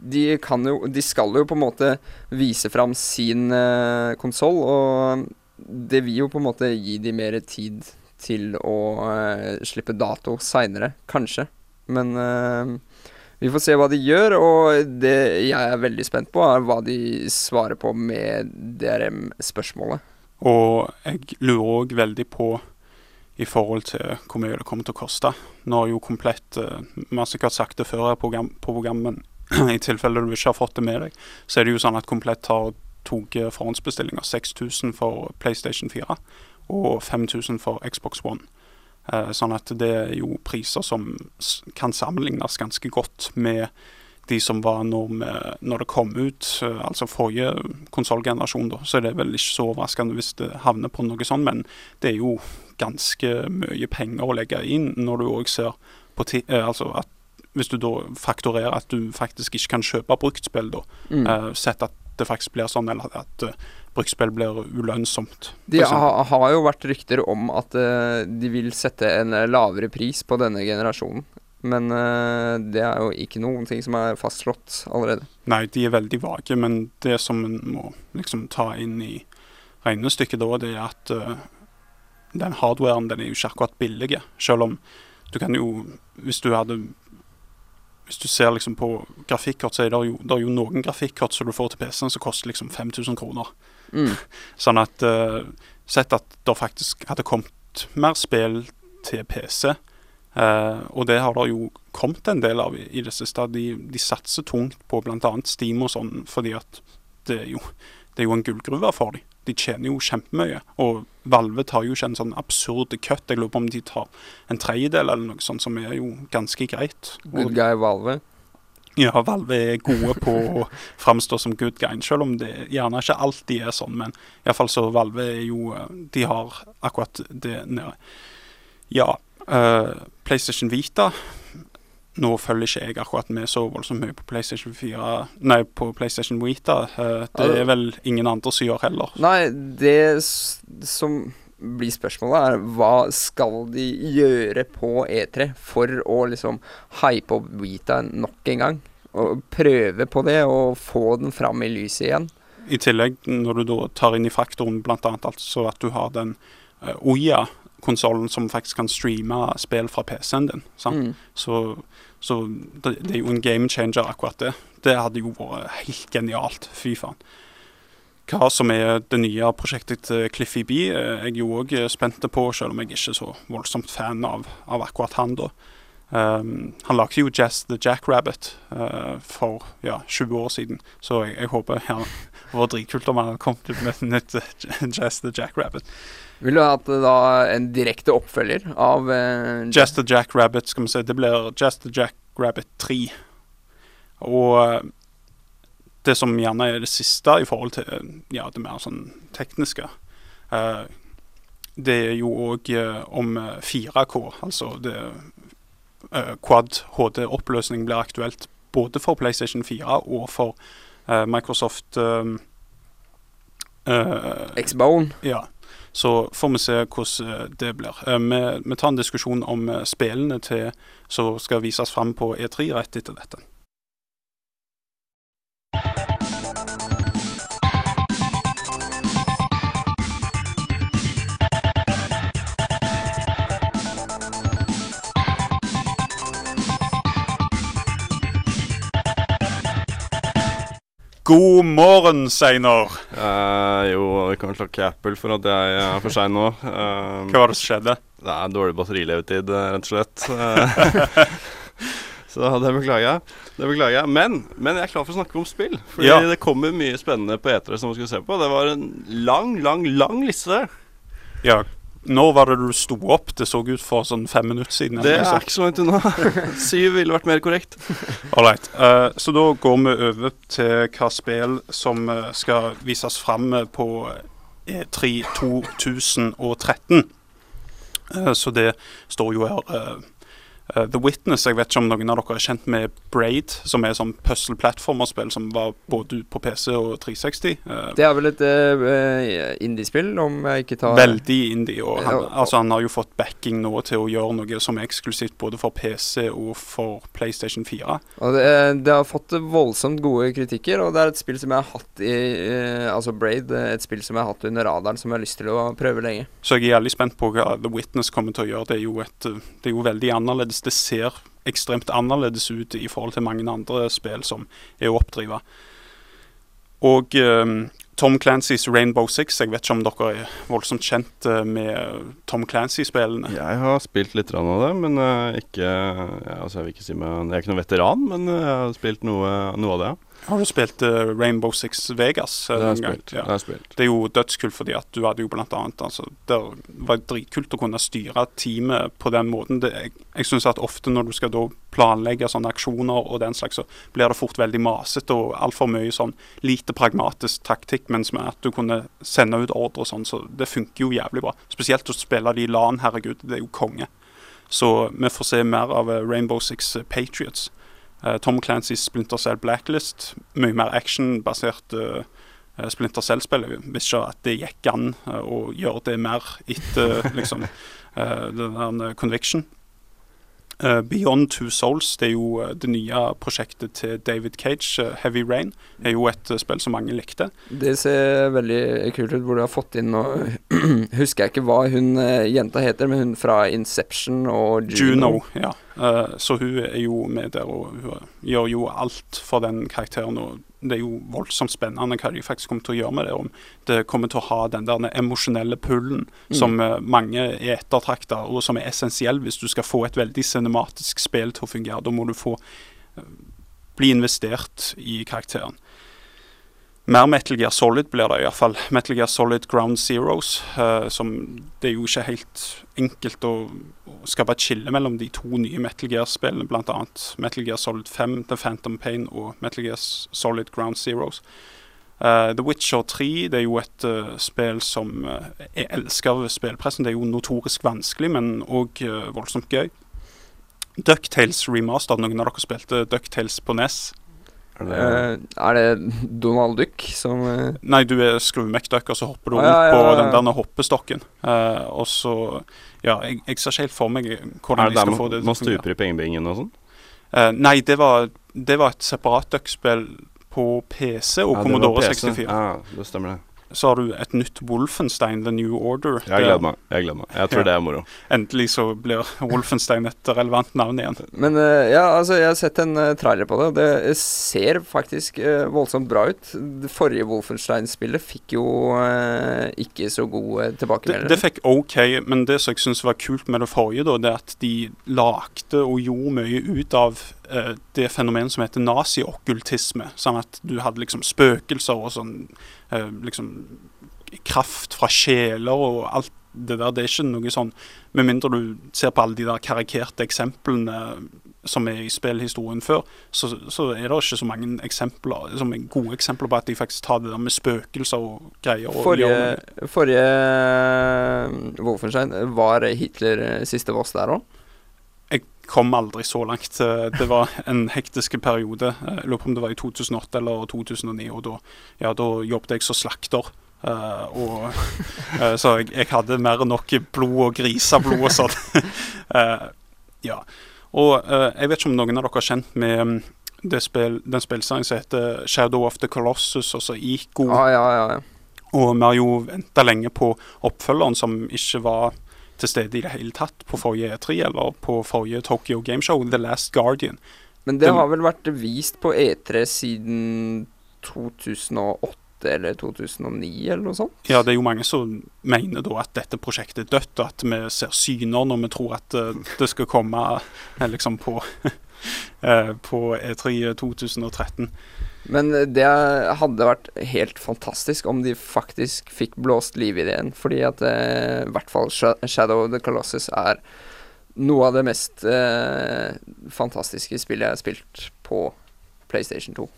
de kan jo De skal jo på en måte vise fram sin uh, konsoll, og det vil jo på en måte gi de mer tid til å eh, slippe dato seinere, kanskje. Men eh, vi får se hva de gjør, og det jeg er veldig spent på, er hva de svarer på med DRM-spørsmålet. Og jeg lurer òg veldig på i forhold til hvor mye det kommer til å koste. Nå har jo komplett eh, Vi har sikkert sagt det før her på, programmet, i tilfelle du ikke har fått det med deg, så er det jo sånn at Komplett har tatt forhåndsbestillinger. 6000 for PlayStation 4 og 5000 for Xbox One. Eh, sånn at det er jo priser som kan sammenlignes ganske godt med de som var når, vi, når det kom ut, eh, altså forrige konsollgenerasjon, da. Så er det vel ikke så overraskende hvis det havner på noe sånt, men det er jo ganske mye penger å legge inn når du òg ser på eh, Altså at hvis du da faktorerer at du faktisk ikke kan kjøpe bruktspill, da. Mm. Sett at det faktisk blir sånn, eller at bruktspill blir ulønnsomt. Det De ha, har jo vært rykter om at uh, de vil sette en eh, lavere pris på denne generasjonen. Men uh, det er jo ikke noen ting som er fastslått allerede. Nei, de er veldig vage, men det som en må liksom ta inn i regnestykket da, det er at uh, den hardwaren den er jo ikke akkurat billig. Selv om du kan jo Hvis du hadde Hvis du ser liksom på grafikkort, så er det jo, det er jo noen grafikkort som du får til PC-en som koster liksom 5000 kroner. Mm. Sånn at uh, Sett at det faktisk hadde kommet mer spill til PC. Uh, og det har det jo kommet en del av i, i det siste. De, de satser tungt på bl.a. Steam og sånn, fordi at det er jo, det er jo en gullgruve for dem. De tjener jo kjempemye. Og Valve tar jo ikke en sånn absurd cut. Jeg lurer på om de tar en tredjedel eller noe sånt, som er jo ganske greit. Good guy Valve. Ja, Valve er gode på å framstå som good guy, selv om det gjerne ikke alltid er sånn. Men iallfall så Valve er jo eh, De har akkurat det nede. Ja. uh, PlayStation Vita Nå følger ikke jeg akkurat med så voldsomt mye på PlayStation 4 Nei, på PlayStation Vita. Eh, det er vel ingen andre som gjør heller. Nei, det som blir spørsmålet, er hva skal de gjøre på E3 for å liksom hype opp Vita nok en gang? Og prøve på det og få den fram i lyset igjen? I tillegg, når du da tar inn i faktoren bl.a. altså at du har den uh, Oya-konsollen som faktisk kan streame spill fra PC-en din. Mm. Så, så det, det er jo en game changer, akkurat det. Det hadde jo vært helt genialt. Fy faen. Hva som er det nye prosjektet til Cliffy B, er jeg jo òg spent på, selv om jeg ikke er så voldsomt fan av, av akkurat han, da. Um, han lagde jo Jazz the Jackrabbit uh, for ja, 20 år siden, så jeg, jeg håper ja, det var dritkult om han hadde kommet ut med nytt uh, Jazz the Jackrabbit. Vil du ha hatt da en direkte oppfølger av uh, Jazz the Jackrabbit, skal vi se, det blir Jazz the Jackrabbit 3. Og eh, det som gjerne er det siste i forhold til eh, ja, det mer sånn tekniske, eh, det er jo òg om eh, 4K, altså det eh, Quad HD-oppløsning blir aktuelt både for PlayStation 4 og for eh, Microsoft eh, eh, X-Bone. Ja. Så får vi se hvordan eh, det blir. Eh, Vi, vi tar en diskusjon om eh, spillene til som skal vises fram på E3 rett etter dette. God morgen, Seinor! Eh, jo, vi kan slå takke Apple for at jeg er for sein nå. Eh, Hva var det som skjedde? det er dårlig batterilevetid, eh, rett og slett. Så det beklager jeg. Det beklager jeg. Men, men jeg er klar for å snakke om spill. Fordi Ja. det kommer mye spennende på etere som vi skal se på. Det var en lang, lang, lang liste. Ja, når var det du sto opp? Det så ut for sånn fem minutter siden. Det er ikke så langt unna. Syv ville vært mer korrekt. Alright. Uh, så da går vi over til hva spill som eh, skal vises fram eh, på E3 2013. Uh, så det står jo her eh, eh, The Witness. Jeg vet ikke om noen av dere er kjent med Braid, som er sånn puzzle-plattformerspill som var både på PC og 360. Uh, Det er vel et uh, indiespill, om jeg ikke tar Veldig indie. Og han, altså han har jo fått backing nå til å gjøre noe som er eksklusivt både for PC og for PlayStation 4. Og det, det har fått voldsomt gode kritikker, og det er et spill som jeg har hatt i eh, Altså Braid, eh, et spill som jeg har hatt under radaren, som jeg har lyst til å prøve lenge. Så jeg er jævlig spent på hva The Witness kommer til å gjøre. Det er jo, et, eh, det er jo veldig annerledes. Det ser ekstremt annerledes ut i forhold til mange andre spill som er å oppdrive. Og eh, Tom Clancys Rainbow Six, jeg vet ikke om dere er voldsomt kjent eh, med Tom Clancy-spillene. Jeg har spilt litt av det, men eh, ikke ja, altså Jeg vil ikke si meg Jeg er ikke noen veteran, men jeg har spilt noe, noe av det. Har du spilt uh, Rainbow Six Vegas? Uh, Det har spilt. Ja. Det har jeg spilt. Det er jo dødskult fordi at du hadde jo blant annet altså, Det var dritkult å kunne styre teamet på den måten. Det, jeg jeg syns at ofte når du skal da planlegge sånne aksjoner og den slags, så blir det fort veldig masete og altfor mye sånn lite pragmatisk taktikk, mens med at du kunne sende ut ordre og sånn, så det funker jo jævlig bra. Spesielt å spille de LAN, herregud, det er jo konge. Så vi får se mer av eh, Rainbow Six Patriots. Eh, Tom Clancys Splinter Cell Blacklist, mye mer actionbasert uh, Splinter Cell-spill. Visste ikke at det gikk an å gjøre det mer etter liksom, den der Conviction. Eh, Beyond Two Souls, det er jo eh, det nye prosjektet til David Cage, eh, Heavy Rain. Er jo et spill som mange likte. Det ser veldig kult ut, hvor du har fått inn nå Husker jeg ikke hva hun jenta heter, men hun fra Inception og Juno. Juno, ja. Så hun er jo med der, og hun gjør jo alt for den karakteren. og det er jo voldsomt spennende hva de faktisk kommer til å gjøre med det. Om det kommer til å ha den der emosjonelle pullen som eh, mange er ettertrakta, og som er essensiell hvis du skal få et veldig cinematisk spill til å fungere. Da må du få eh, bli investert i karakteren. Mer Metal Gear Solid blir det iallfall. Metal Gear Solid Ground Zeroes. Uh, som Det er jo ikke helt enkelt å, å skape et skille mellom de to nye Metal Gear-spillene, bl.a. Metal Gear Solid 5, The Phantom Pain og Metal Gear Solid Ground Zeroes. Uh, The Witcher 3 det er jo et uh, spill som jeg elsker spillpressen. Det er jo notorisk vanskelig, men òg voldsomt gøy. Ducktales remaster. Noen av dere spilte Ducktales på NES? Er det, uh, er det Donald Duck som uh... Nei, du er skrue-McDuck, og så hopper du rundt ja, ja, på ja. den der hoppestokken. Uh, og så Ja, jeg, jeg ser ikke helt for meg hvordan er jeg det der få man, det til å fungere. stuper i pengebingen og sånn? Eh, nei, det var, det var et separat duck-spill på PC og Ja, Commodore PC. 64. Ja, det stemmer det. Så har du et nytt Wolfenstein, The New Order. Jeg gleder meg. Jeg gleder meg. Jeg tror Ja. det er moro. Endelig så blir Wolfenstein et relevant navn igjen. Men eh, ja, altså, jeg har sett en eh, trailer på det, og det ser faktisk eh, voldsomt bra ut. Det forrige Wolfenstein-spillet fikk jo eh, ikke så gode Det, tilbakemeldinger. det fikk OK, men det som jeg syns var kult med det forrige, da, det er at de lagde og gjorde mye ut av eh, det fenomenet som heter naziokkultisme. Sånn at du hadde liksom spøkelser og sånn eh, liksom kraft fra sjeler og alt det der. Det er ikke noe sånn Med mindre du ser på alle de der karikerte eksemplene som er i spillhistorien før, så, så er det ikke så mange eksempler som er gode eksempler på at de faktisk tar det der med spøkelser og greier. Forrige, forrige eh, Wolfenstein, var Hitler siste voss der òg? Kom aldri så langt. Eh, Det var en hektisk periode. Eh, Jeg lurer på om det var i 2008 eller 2009. og Da, ja, da jobbet jeg som slakter. Eh, og, så jeg, jeg hadde mer enn nok blod og griseblod og sånn. Ja. Og jeg vet ikke om noen av dere er kjent med mm, det spill, den spillserien som heter Shadow of the Colossus, altså Ico. Ah, ja, ja, ja. Og vi har jo venta lenge på oppfølgeren, som ikke var til stede i det hele tatt på forrige E3 eller på forrige Tokyo Gameshow, The Last Guardian. Men det Den- har vel vært vist på E3 siden 2008 eller 2009 eller noe sånt? Ja, det er jo mange som mener da at dette prosjektet er dødt, og at vi ser syner når vi tror at eh, det skal komme eh, liksom på, eh, på E3 2013. Men det hadde vært helt fantastisk om de faktisk fikk blåst liv i det igjen. Fordi at eh, i hvert fall Shadow of the Colossus er noe av det mest eh, fantastiske spillet jeg har spilt på PlayStation 2.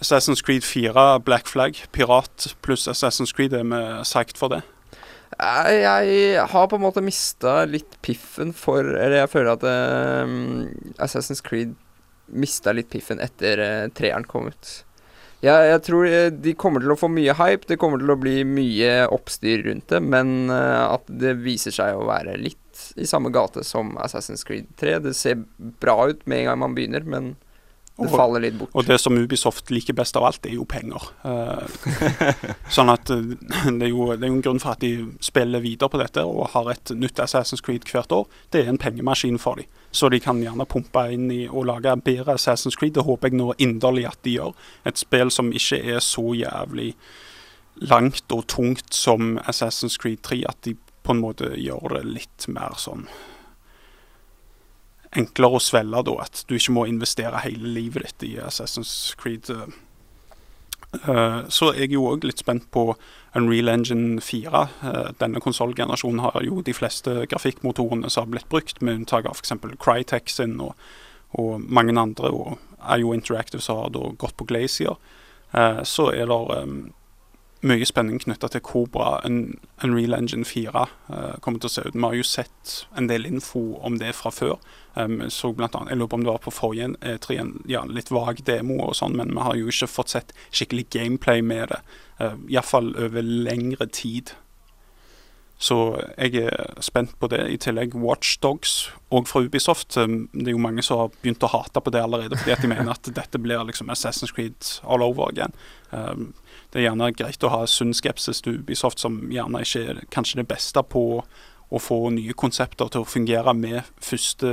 Assassin's Creed 4, Black Flag, pirat pluss Assassin's Creed, er vi psyched for det? Jeg, jeg har på en måte mista litt piffen for Eller jeg føler at um, Assassin's Creed mista litt piffen etter uh, treeren kom ut. Jeg, jeg tror eh, de kommer til å få mye hype, det kommer til å bli mye oppstyr rundt det, men eh, at det viser seg å være litt i samme gate som Assassin's Creed 3. Det ser bra ut med en gang man begynner, men det faller litt bort. Og det som Ubisoft liker best av alt, er jo penger. Eh, sånn at eh, det er, jo, det er jo en grunn for at de spiller videre på dette og har et nytt Assassin's Creed hvert år. Det er en pengemaskin for dem. Så de kan gjerne pumpe inn i og lage bedre Assassin's Creed. Det håper jeg nå inderlig at de gjør. Et spill som ikke er så jævlig langt og tungt som Assassin's Creed 3. At de på en måte gjør det litt mer sånn enklere å svelge, da. At du ikke må investere hele livet ditt i Assassin's Creed. Eh, så jeg er jo òg litt spent på Unreal Engine 4. Eh, denne konsollgenerasjonen har jo de fleste grafikkmotorene som har blitt brukt, med unntak av f.eks. Crytek sin og, og mange andre. Og IO Interactive som har da gått på Glacier. Så er det mye spenning knytta til hvor bra Unreal Engine 4 eh, kommer til å se ut. Vi har jo sett en del info om det fra før. Um, så blant annet, jeg lurer på om det var på forrige E3 en ja, litt vag demo, og sånn, men vi har jo ikke fått sett skikkelig gameplay med det. Uh, Iallfall over lengre tid. Så jeg er spent på det. I tillegg Watchdogs, og fra Ubisoft. Um, det er jo mange som har begynt å hate på det allerede, fordi at de mener at dette blir liksom Assassin's Creed all over again. Det er gjerne greit å ha sunn skepsis til Ubisoft, som gjerne ikke er kanskje det beste på å få nye konsepter til å fungere med første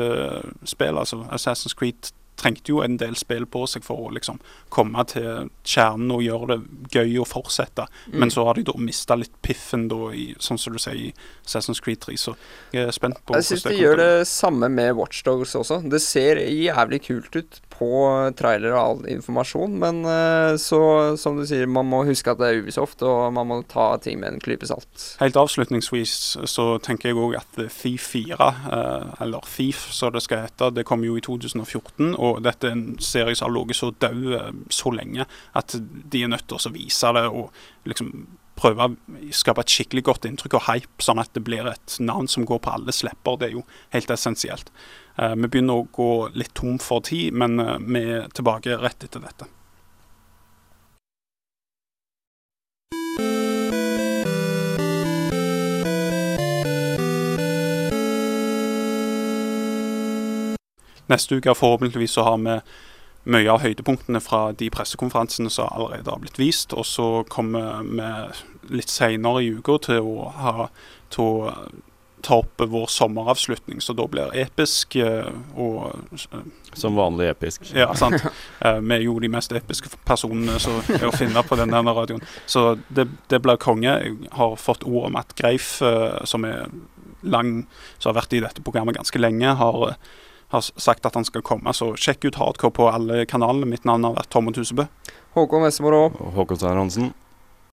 spill. Altså Assassin's Creed trengte jo en del spill på seg for å liksom komme til kjernen og gjøre det gøy å fortsette. Men så har de da mista litt piffen, da, i, sånn som du sier, i Assassin's Creed 3. Så jeg er spent på Jeg syns de gjør det samme med Watchdogs også. Det ser jævlig kult ut på trailer og all informasjon, men eh, så, som du sier, man må huske at det er Ubisoft, og man må ta ting med en klype salt. Helt avslutningsvis så tenker jeg òg at Thief 4, eh, eller Thief som det skal hete, det kom jo i 2014. Og dette er en serie som har ligget så død eh, så lenge at de er nødt til å vise det og liksom prøve å skape et skikkelig godt inntrykk og hype, sånn at det blir et navn som går på alles lepper. Det er jo helt essensielt. Eh, vi begynner å gå litt tom for tid, men eh, vi er tilbake rett etter dette. Neste uke forhåpentligvis så har vi mye av høydepunktene fra de pressekonferansene som allerede har blitt vist. Og så kommer vi litt senere i uka til å ha til å ta opp vår sommeravslutning, så da blir episk eh, og eh, Som vanlig episk. Ja, sant. Eh, vi er jo de mest episke personene som er å finne på denne radioen. Så det, det blir konge. Jeg har fått ord om at Greif, som er lang, som har vært i dette programmet ganske lenge, har, har sagt at han skal komme. Så sjekk ut Hardcore på alle kanalene. Mitt navn har vært Tormod Tusebø. Håkon Og Håkon Hansen.